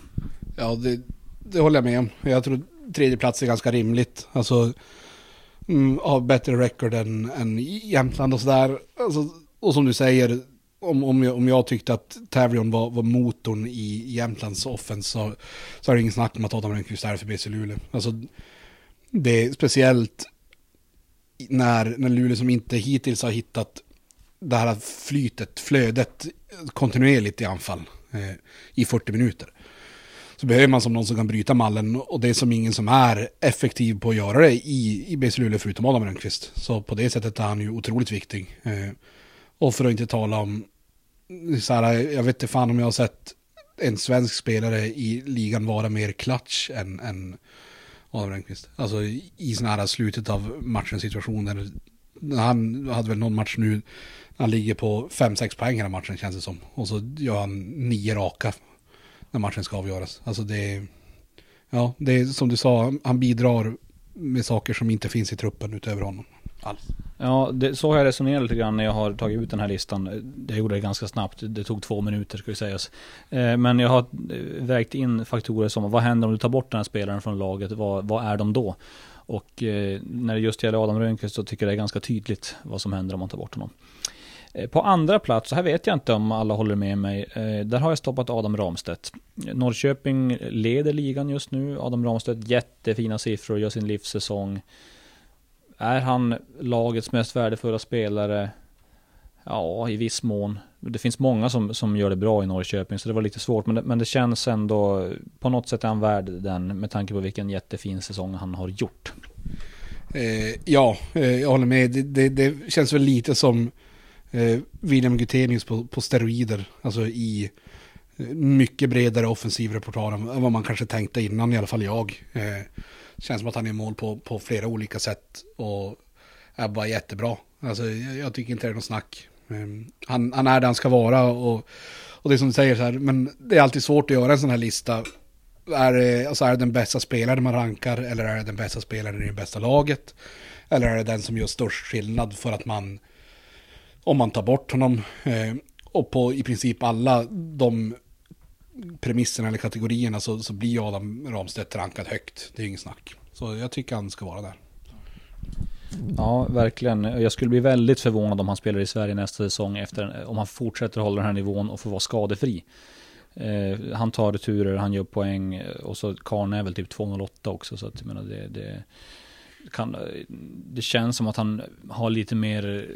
Ja, det, det håller jag med om. Jag tror tredje plats är ganska rimligt. Alltså, mm, ha bättre record än, än Jämtland och sådär. Alltså, och som du säger, om, om, jag, om jag tyckte att Tavrion var, var motorn i Jämtlands offens så, så är det ingen snack om att Adam Rönnqvist är för BC Luleå. Alltså, det är speciellt när, när Luleå som inte hittills har hittat det här flytet, flödet kontinuerligt i anfall eh, i 40 minuter. Så behöver man som någon som kan bryta mallen och det är som ingen som är effektiv på att göra det i, i BC Luleå förutom Adam Rönnqvist. Så på det sättet är han ju otroligt viktig. Eh, och för att inte tala om så här, jag vet inte fan om jag har sett en svensk spelare i ligan vara mer klatsch än, än Adam Rönnqvist. Alltså i sådana här slutet av matchens situationer. Han hade väl någon match nu, han ligger på 5-6 poäng hela matchen känns det som. Och så gör han nio raka när matchen ska avgöras. Alltså det är, ja, det är som du sa, han bidrar med saker som inte finns i truppen utöver honom. Alls. Ja, det, så har jag resonerat lite grann när jag har tagit ut den här listan. Jag gjorde det ganska snabbt, det tog två minuter ska vi sägas. Eh, men jag har eh, vägt in faktorer som, vad händer om du tar bort den här spelaren från laget? Vad, vad är de då? Och eh, när det just gäller Adam Rönnqvist så tycker jag det är ganska tydligt vad som händer om man tar bort honom. Eh, på andra plats, så här vet jag inte om alla håller med mig, eh, där har jag stoppat Adam Ramstedt. Norrköping leder ligan just nu. Adam Ramstedt, jättefina siffror, gör sin livssäsong. Är han lagets mest värdefulla spelare? Ja, i viss mån. Det finns många som, som gör det bra i Norrköping, så det var lite svårt. Men det, men det känns ändå, på något sätt är han värd den, med tanke på vilken jättefin säsong han har gjort. Eh, ja, eh, jag håller med. Det, det, det, känns väl lite som eh, William Gutenius på, på steroider. Alltså i eh, mycket bredare offensiv repertoar än vad man kanske tänkte innan, i alla fall jag. Eh, Känns som att han är mål på, på flera olika sätt och är bara jättebra. Alltså, jag, jag tycker inte det är något snack. Eh, han, han, är där han ska vara och, och det är som du säger så här, men det är alltid svårt att göra en sån här lista. Är det, alltså är det den bästa spelaren man rankar eller är det den bästa spelaren i det bästa laget? Eller är det den som gör störst skillnad för att man, om man tar bort honom, eh, och på i princip alla de premisserna eller kategorierna så, så blir Adam Ramstedt rankad högt. Det är inget snack. Så jag tycker han ska vara där. Ja, verkligen. Jag skulle bli väldigt förvånad om han spelar i Sverige nästa säsong efter, om han fortsätter hålla den här nivån och får vara skadefri. Eh, han tar returer, han gör poäng eh, och så Karn är väl typ 208 också så att jag menar det, det kan, det känns som att han har lite mer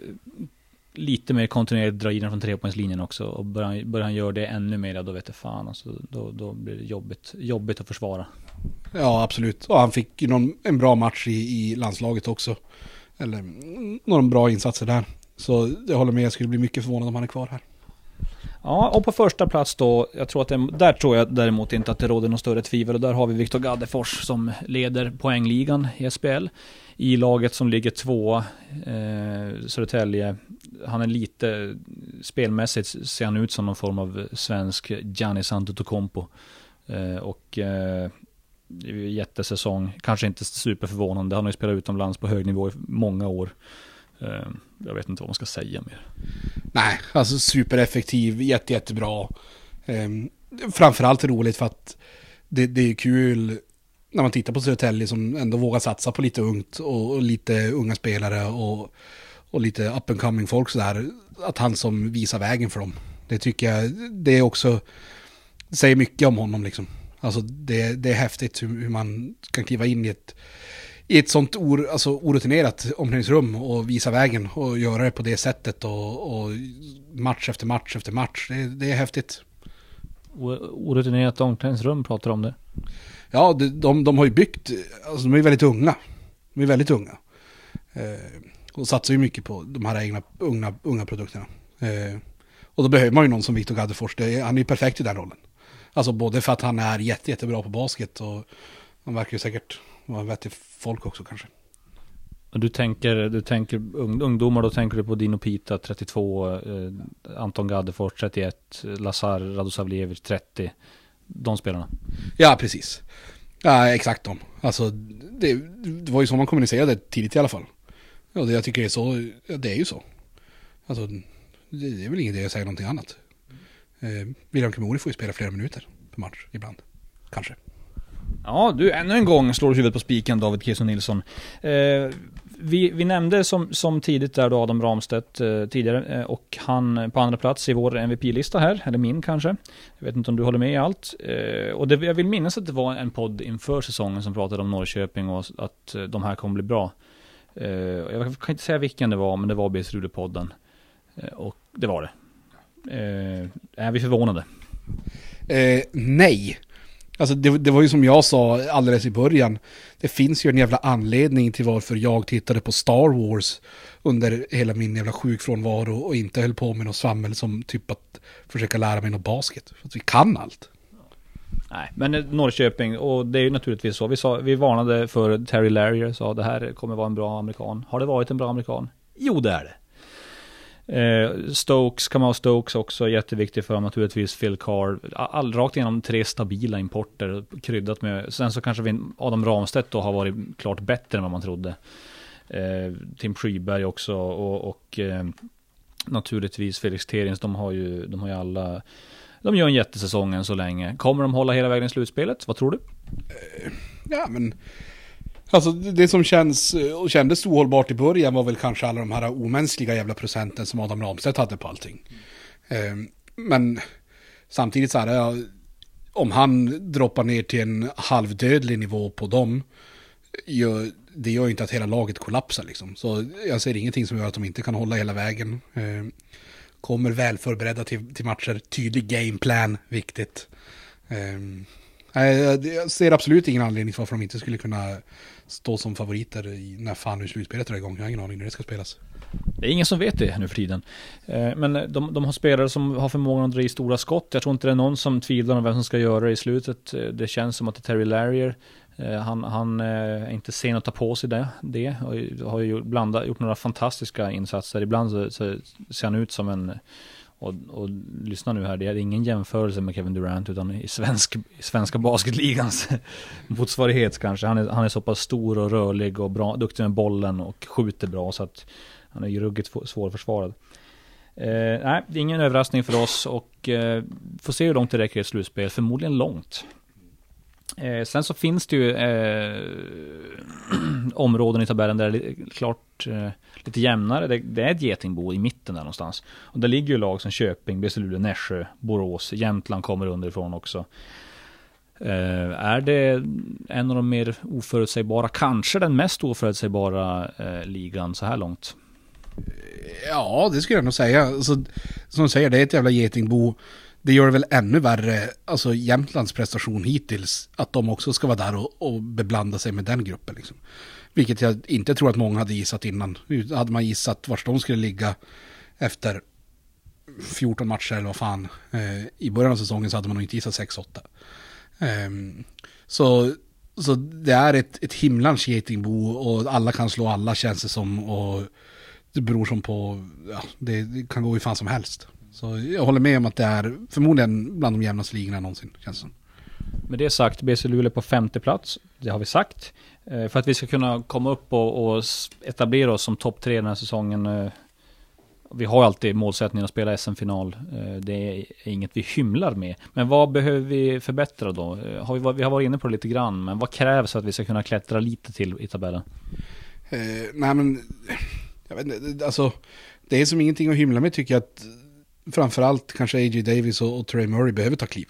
lite mer kontinuerligt dra i den från trepoängslinjen också. Och börjar, börjar han göra det ännu mer, då vet jag fan alltså, då, då blir det jobbigt, jobbigt att försvara. Ja, absolut. Och han fick ju någon, en bra match i, i landslaget också. Eller mm, några bra insatser där. Så jag håller med, jag skulle bli mycket förvånad om han är kvar här. Ja, och på första plats då, jag tror att det, där tror jag däremot inte att det råder något större tvivel. Och där har vi Viktor Gaddefors som leder poängligan i SPL. I laget som ligger två, eh, Södertälje. Han är lite, spelmässigt ser han ut som någon form av svensk Giannis Antetokounmpo. Eh, och eh, det är ju jättesäsong, kanske inte superförvånande. Han har ju spelat utomlands på hög nivå i många år. Eh, jag vet inte vad man ska säga mer. Nej, alltså supereffektiv, jätte, jättebra. Ehm, framförallt roligt för att det, det är kul när man tittar på Södertälje som ändå vågar satsa på lite ungt och, och lite unga spelare och, och lite up and coming folk sådär. Att han som visar vägen för dem. Det tycker jag, det är också, det säger mycket om honom liksom. Alltså det, det är häftigt hur, hur man kan kliva in i ett i ett sånt or, alltså orutinerat omklädningsrum och visa vägen och göra det på det sättet och, och match efter match efter match. Det, det är häftigt. Orutinerat omklädningsrum pratar om det? Ja, de, de, de har ju byggt, alltså de är väldigt unga. De är väldigt unga. Eh, och satsar ju mycket på de här egna unga, unga produkterna. Eh, och då behöver man ju någon som Viktor Gaddefors. Han är ju perfekt i den rollen. Alltså både för att han är jätte, jättebra på basket och han verkar ju säkert vara en vettig folk också kanske. Du tänker, du tänker ungdomar, då tänker du på Dino Pita 32, eh, Anton Gaddefors 31, Lazar Radosavljevic 30. De spelarna. Ja, precis. Ja, exakt de. Alltså, det, det, var ju så man kommunicerade tidigt i alla fall. Ja, det jag tycker är så, det är ju så. Alltså, det, det är väl ingen idé att säga någonting annat. Eh, William Kemori får ju spela flera minuter per match ibland. Kanske. Ja, du, ännu en gång slår du huvudet på spiken, David Keso Nilsson. Eh, vi, vi, nämnde som, som tidigt där då Adam Ramstedt eh, tidigare eh, och han på andra plats i vår MVP-lista här, eller min kanske. Jag vet inte om du håller med i allt. Eh, och det, jag vill minnas att det var en podd inför säsongen som pratade om Norrköping och att eh, de här kommer bli bra. Eh, jag kan inte säga vilken det var, men det var BS Rude-podden. Eh, och det var det. Eh, är vi förvånade? nej. Alltså det, det, var ju som jag sa alldeles i början. Det finns ju en jävla anledning till varför jag tittade på Star Wars under hela min jävla sjukfrånvaro och inte höll på med något svammel som typ att försöka lära mig något basket. För att vi kan allt. Nej, men eh, Norrköping, och det är ju naturligtvis så. Vi, sa, vi varnade för Terry Larrier, sa det här kommer vara en bra amerikan. Har det varit en bra amerikan? Jo, det är det. Eh, Stokes, Kamau Stokes också jätteviktig för dem naturligtvis. Phil Carr, all, rakt igenom tre stabila importer kryddat med, sen så kanske vi, Adam Ramstedt då har varit klart bättre än vad man trodde. Eh, Tim Skyberg också och, och eh, naturligtvis Felix Terins, de har ju, de har ju alla, de gör en jättesäsong än så länge. Kommer de hålla hela vägen i slutspelet? Vad tror du? Ja, men Alltså det som känns eh, och kändes ohållbart i början var väl kanske alla de här omänskliga jävla procenten som Adam Ramstedt hade på allting. Mm. Men samtidigt så här, om han droppar ner till en halvdödlig nivå på dem, det gör ju inte att hela laget kollapsar liksom. Så jag ser ingenting som gör att de inte kan hålla hela vägen. Eh, kommer väl förberedda till, till matcher, tydlig gameplan, viktigt. Eh, jag ser absolut ingen anledning till varför de inte skulle kunna stå som favoriter när fan nu slutspelet drar igång. Jag har ingen aning när det ska spelas. Det är ingen som vet det nu för tiden. Eh, men de, de har spelare som har förmågan att dra i stora skott. Jag tror inte det är någon som tvivlar om vem som ska göra det i slutet. Eh, det känns som att det är Terry Larrier. Han, han är inte sen att ta på sig det. det. Har ju blandat, gjort några fantastiska insatser. Ibland så, så ser han ut som en och, och, lyssna nu här, det är ingen jämförelse med Kevin Durant utan i, svensk, i svenska basketligans (laughs) motsvarighet kanske. Han är, han är så pass stor och rörlig och bra, duktig med bollen och skjuter bra så att han är ju ruggigt svårförsvarad. Eh, nej, det är ingen överraskning för oss och eh, får se hur långt det räcker i ett slutspel. Förmodligen långt. Eh, sen så finns det ju eh, (clears throat) områden i tabellen där det är klart eh, lite jämnare. Det, det, är ett getingbo i mitten där någonstans. Och där ligger ju lag som Köping, BC Luleå, Nässjö, Borås, Jämtland kommer underifrån också. Eh, är det en av de mer oförutsägbara, kanske den mest oförutsägbara eh, ligan så här långt? Ja, det skulle jag nog säga. Alltså, som du säger, det är ett jävla getingbo det gör det väl ännu värre, alltså Jämtlands prestation hittills, att de också ska vara där och, och beblanda sig med den gruppen. Liksom. Vilket jag inte tror att många hade gissat innan. Hade man gissat vart de skulle ligga efter 14 matcher eller vad fan, eh, i början av säsongen så hade man nog inte gissat 6-8. Eh, så, så det är ett, ett himlans getingbo och alla kan slå alla känns det som. Och det beror som på, ja, det, det kan gå hur fan som helst. Så jag håller med om att det är förmodligen bland de jämnaste ligorna någonsin, känns det som. Med det sagt, BC Luleå på femte plats. Det har vi sagt. Eh, för att vi ska kunna komma upp och, och etablera oss som topp tre den här säsongen. Eh, vi har alltid målsättningen att spela SM-final. Eh, det är inget vi hymlar med. Men vad behöver vi förbättra då? Har vi, vi har varit inne på det lite grann, men vad krävs för att vi ska kunna klättra lite till i tabellen? Eh, nej men, jag vet inte, alltså, det är som ingenting att hymla med tycker jag att framförallt kanske A.J. Davis och, och Trey Murray behöver ta kliv.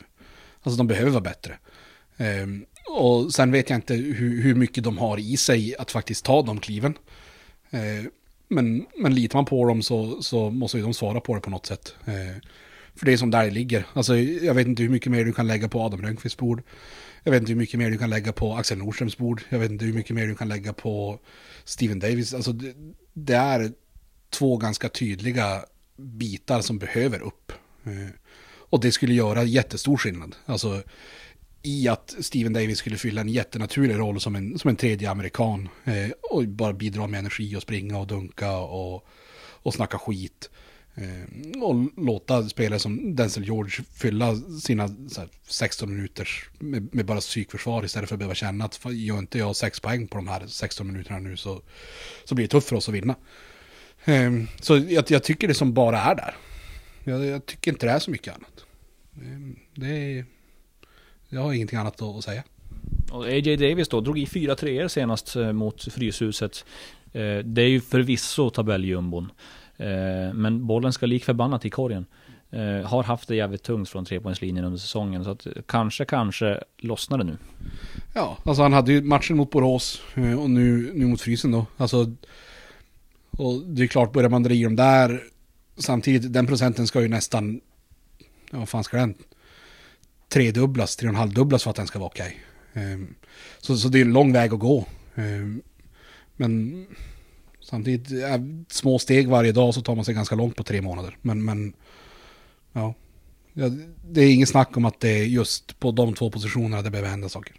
Alltså de behöver vara bättre. Um, och sen vet jag inte hur, hur, mycket de har i sig att faktiskt ta de kliven. Uh, men, men litar man på dem så, så måste ju de svara på det på något sätt. Uh, för det är som där det ligger. Alltså, jag vet inte hur mycket mer du kan lägga på Adam Rönnqvists bord. Jag vet inte hur mycket mer du kan lägga på Axel Nordströms bord. Jag vet inte hur mycket mer du kan lägga på Steven Davis. Alltså, det, det är två ganska tydliga bitar som behöver upp. Eh, och det skulle göra jättestor skillnad. Alltså i att Steven Davis skulle fylla en jättenaturlig roll som en, som en tredje amerikan. Eh, och bara bidra med energi och springa och dunka och, och snacka skit. Eh, och låta spelare som Denzel George fylla sina här, 16 minuters med, med, bara psykförsvar istället för att behöva känna att gör inte jag sex poäng på de här 16 minuterna nu så, så blir det tufft för oss att vinna. Ehm, så jag, jag, tycker det som bara är där. Jag, jag, tycker inte det är så mycket annat. Ehm, det är, jag har ingenting annat att, säga. Och A.J. Davis då, drog i fyra treor senast eh, mot Fryshuset. Eh, det är ju förvisso tabelljumbon. Eh, men bollen ska lik förbannat i korgen. Har haft det jävligt tungt från trepoängslinjen under säsongen. Så att kanske, kanske lossnar det nu. Ja, alltså han hade ju matchen mot Borås och nu, nu mot Frysen då. Alltså och det är klart, börjar man dra i dem där, samtidigt, den procenten ska ju nästan, ja vad fan ska den, tredubblas, tre och en halv dubblas för att den ska vara okej. Okay. Um, så, så det är en lång väg att gå. Um, men samtidigt, äh, små steg varje dag så tar man sig ganska långt på tre månader. Men, men ja, det är inget snack om att det är just på de två positionerna det behöver hända saker.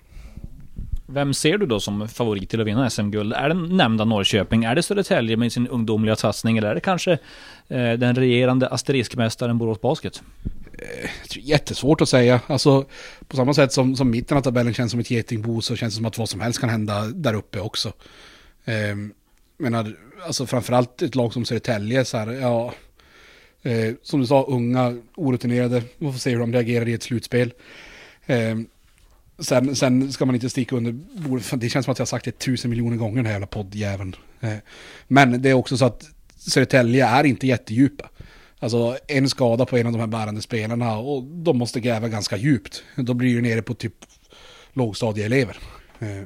Vem ser du då som favorit till att vinna SM-guld? Är det nämnda Norrköping? Är det Södertälje med sin ungdomliga satsning? Eller är det kanske eh, den regerande asteriskmästaren Borås Basket? Eh, jättesvårt att säga. Alltså, på samma sätt som, som mitten av tabellen känns som ett getingbo så känns det som att vad som helst kan hända där uppe också. Eh, menar, alltså framförallt ett lag som Södertälje, så här, ja, eh, som du sa, unga, orutinerade. Vi får se hur de reagerar i ett slutspel. Eh, sen, sen ska man inte sticka under bordet, det känns som att jag har sagt det tusen miljoner gånger den här jävla poddjäveln. Eh, men det är också så att Södertälje är inte jättedjupa. Alltså en skada på en av de här bärande spelarna och de måste gräva ganska djupt. Då blir det nere på typ lågstadieelever. Eh,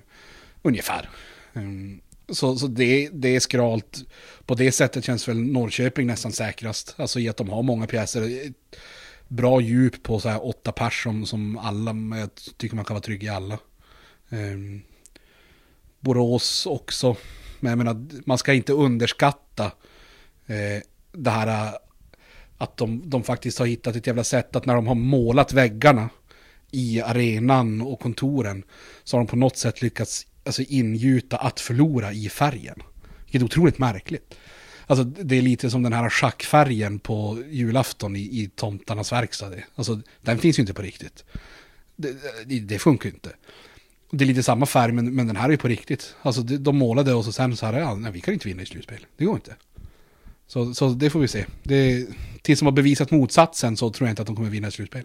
ungefär. Ehm, så, så det, det är skralt. På det sättet känns väl Norrköping nästan säkrast. Alltså i att de har många pjäser. Bra djup på så här åtta pers som, som alla. Men jag tycker man kan vara trygg i alla. Um, Borås också. Men jag menar, man ska inte underskatta eh, det här eh, att de, de faktiskt har hittat ett jävla sätt att när de har målat väggarna i arenan och kontoren så har de på något sätt lyckats alltså, ingjuta att förlora i färgen. Vilket är otroligt märkligt. Alltså det är lite som den här schackfärgen på julafton i, i tomtarnas verkstad. Alltså den finns ju inte på riktigt. Det, det, det funkar ju inte. Det är lite samma färg men, men den här är ju på riktigt. Alltså de målade och så sen så här, ja, nej, vi kan inte vinna i slutspel. Det går inte. Så, så det får vi se. Det, tills de har bevisat motsatsen så tror jag inte att de kommer vinna i slutspel.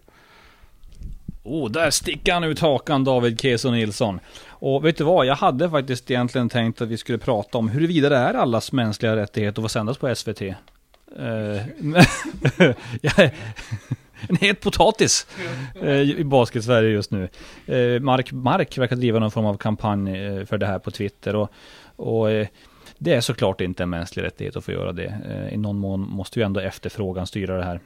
Oh, där sticker han ut hakan David Keso Nilsson. Och vet du vad, jag hade faktiskt egentligen tänkt att vi skulle prata om huruvida det är allas mänskliga rättighet att få sändas på SVT. Uh, eh, (laughs) (laughs) en het potatis uh, i basket-Sverige just nu. Uh, Mark Mark verkar driva någon form av kampanj för det här på Twitter. Och, och det är såklart inte en mänsklig rättighet att få göra det. I någon mån måste ju ändå efterfrågan styra det här.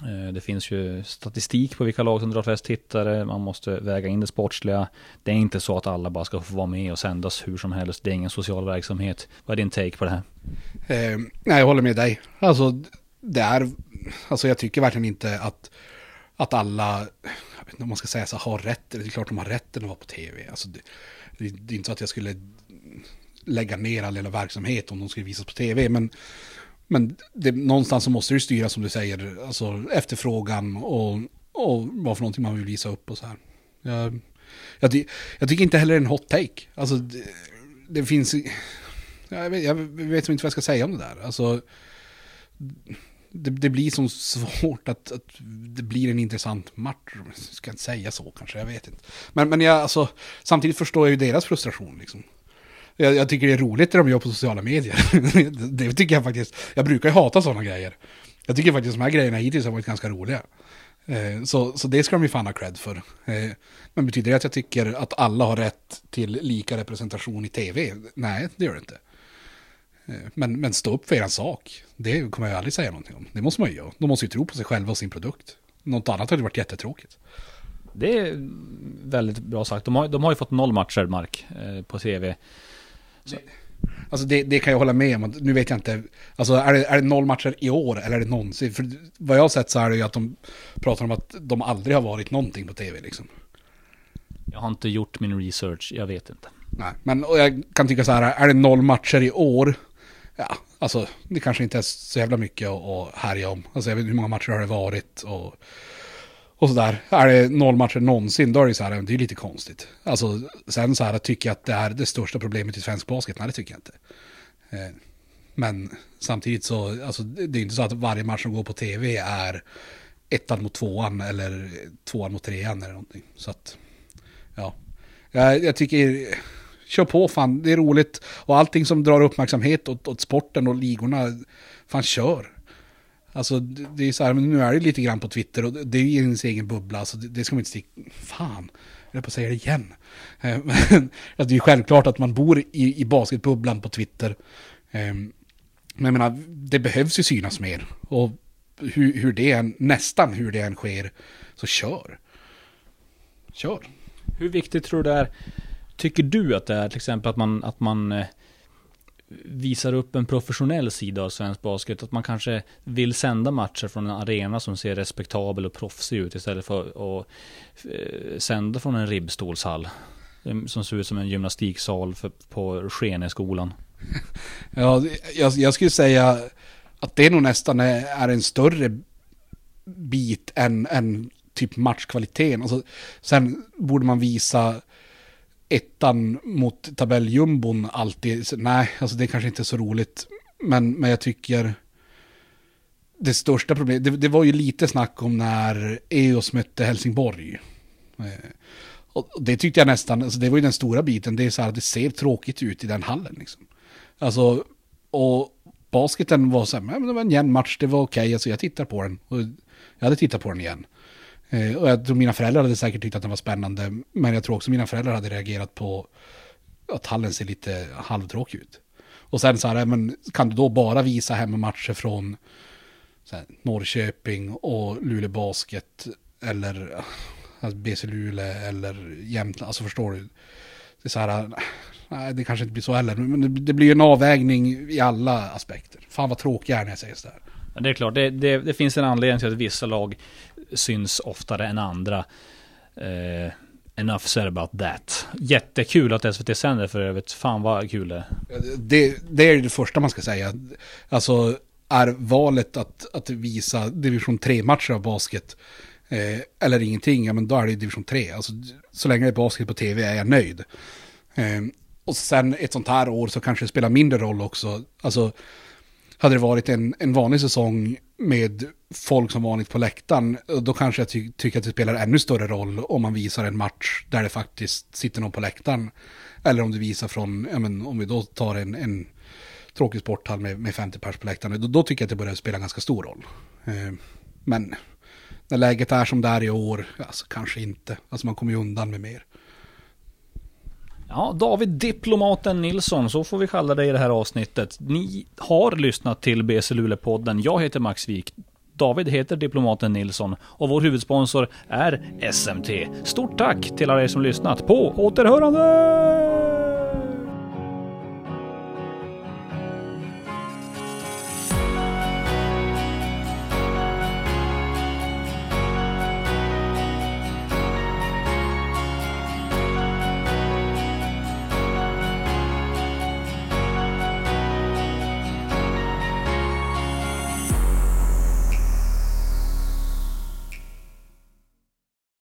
Eh, det finns ju statistik på vilka lag som drar flest tittare, man måste väga in det sportsliga. Det är inte så att alla bara ska få vara med och sändas hur som helst, det är ingen social verksamhet. Vad är din take på det här? Eh, nej, jag håller med dig. Alltså, det är, alltså jag tycker verkligen inte att, att alla, jag vet inte om man ska säga så, har rätt, det är klart de har rätten att vara på tv. Alltså, det, det är inte så att jag skulle lägga ner all verksamhet om de skulle visas på tv, men men det, någonstans så måste det styra som du säger, alltså efterfrågan och, och vad för någonting man vill visa upp och så här. Jag, jag, jag tycker inte heller det är en hot take. Alltså det, det finns, jag vet, jag vet inte vad jag ska säga om det där. Alltså, det, det, blir så svårt att, att, det blir en intressant match. Jag ska inte säga så kanske, jag vet inte. Men, men jag, alltså, samtidigt förstår jag ju deras frustration. Liksom. Jag, jag, tycker det är roligt det de gör på sociala medier. (laughs) det tycker jag faktiskt. Jag brukar ju hata sådana grejer. Jag tycker faktiskt de här grejerna hittills har varit ganska roliga. Eh, så, så det ska de ju fan ha cred för. Eh, men betyder det att jag tycker att alla har rätt till lika representation i tv? Nej, det gör det inte. Eh, men, men stå upp för er sak. Det kommer jag aldrig säga någonting om. Det måste man ju göra. De måste ju tro på sig själva och sin produkt. Något annat hade varit jättetråkigt. Det är väldigt bra sagt. De har, de har ju fått noll matcher, Mark, eh, på tv. Så. Alltså det, det, kan jag hålla med om. Nu vet jag inte. Alltså är det, är det noll matcher i år eller är det någonsin? För vad jag har sett så är det ju att de pratar om att de aldrig har varit någonting på tv liksom. Jag har inte gjort min research, jag vet inte. Nej, men jag kan tycka så här, är det noll matcher i år? Ja, alltså det kanske inte är så jävla mycket att härja om. Alltså jag vet hur många matcher har det varit och och sådär. Är det noll matcher någonsin, då är det så här, det är lite konstigt. Alltså, sen så här, tycker jag att det är det största problemet i svensk basket? Nej, det tycker jag inte. Eh, men samtidigt så, alltså, det är inte så att varje match som går på tv är ettan mot tvåan eller tvåan mot trean eller någonting. Så att, ja. Jag, jag tycker, kör på fan, det är roligt. Och allting som drar uppmärksamhet åt, åt sporten och ligorna, fan kör. Alltså det är så här, men nu är det lite grann på Twitter och det är ju ens egen bubbla, så det, det ska man inte sticka... Fan, jag höll på att säga det igen. Eh, (laughs) men, det är ju självklart att man bor i, i basketbubblan på Twitter. Ehm, men jag menar, det behövs ju synas mer. Och hur, hur det än, nästan hur det än sker, så kör. Kör. Hur viktigt tror du det är, tycker du att det är till exempel att man, att man eh, visar upp en professionell sida av svensk basket. Att man kanske vill sända matcher från en arena som ser respektabel och proffsig ut istället för att eh, sända från en ribbstolshall. Eh, som ser ut som en gymnastiksal för, på Skeneskolan. (laughs) Ja, jag, jag skulle säga att det nog nästan är, är en större bit än, än typ matchkvaliteten. Alltså, sen borde man visa ettan mot tabelljumbon alltid. Så, nej, alltså det är kanske inte är så roligt. Men, men jag tycker det största problemet, det, det var ju lite snack om när EOS mötte Helsingborg. Eh, och det tyckte jag nästan, alltså det var ju den stora biten, det är så här, det ser tråkigt ut i den hallen liksom. Alltså, och basketen var så här, men det var en jämn match, det var okej, okay, alltså jag tittar på den. Och jag hade tittat på den igen. Eh, och jag tror mina föräldrar hade säkert tyckt att den var spännande, men jag tror också mina föräldrar hade reagerat på att hallen ser lite halvtråkig ut. Och sen så här, men kan du då bara visa hemmamatcher från här, Norrköping och Luleå Basket eller alltså BC Luleå eller Jämtland, alltså förstår du? Det är så här, nej det kanske inte blir så heller, men det, det blir ju en avvägning i alla aspekter. Fan vad tråkig jag är när jag säger sådär. Det är klart, det, det, det, finns en anledning till att vissa lag syns oftare än andra. Eh, enough said about that. Jättekul att SVT sänder för övrigt. Fan vad kul det är. Det, det är det första man ska säga. Alltså, är valet att, att visa division 3-matcher av basket eh, eller ingenting, ja men då är det division 3. Alltså, så länge det är basket på tv är jag nöjd. Eh, och sen ett sånt här år så kanske det spelar mindre roll också. Alltså, hade det varit en, en vanlig säsong med folk som vanligt på läktaren, då kanske jag ty tycker att det spelar ännu större roll om man visar en match där det faktiskt sitter någon på läktaren. Eller om du visar från, ja men om vi då tar en, en tråkig sporthall med, med 50 pers på läktaren, då, då, tycker jag att det börjar spela ganska stor roll. Eh, men när läget är som det är i år, alltså kanske inte. Alltså man kommer ju undan med mer. Ja, David Diplomaten Nilsson, så får vi kalla dig i det här avsnittet. Ni har lyssnat till BC Luleå-podden. Jag heter Max Wik. David heter Diplomaten Nilsson och vår huvudsponsor är SMT. Stort tack till alla er som lyssnat. På återhörande!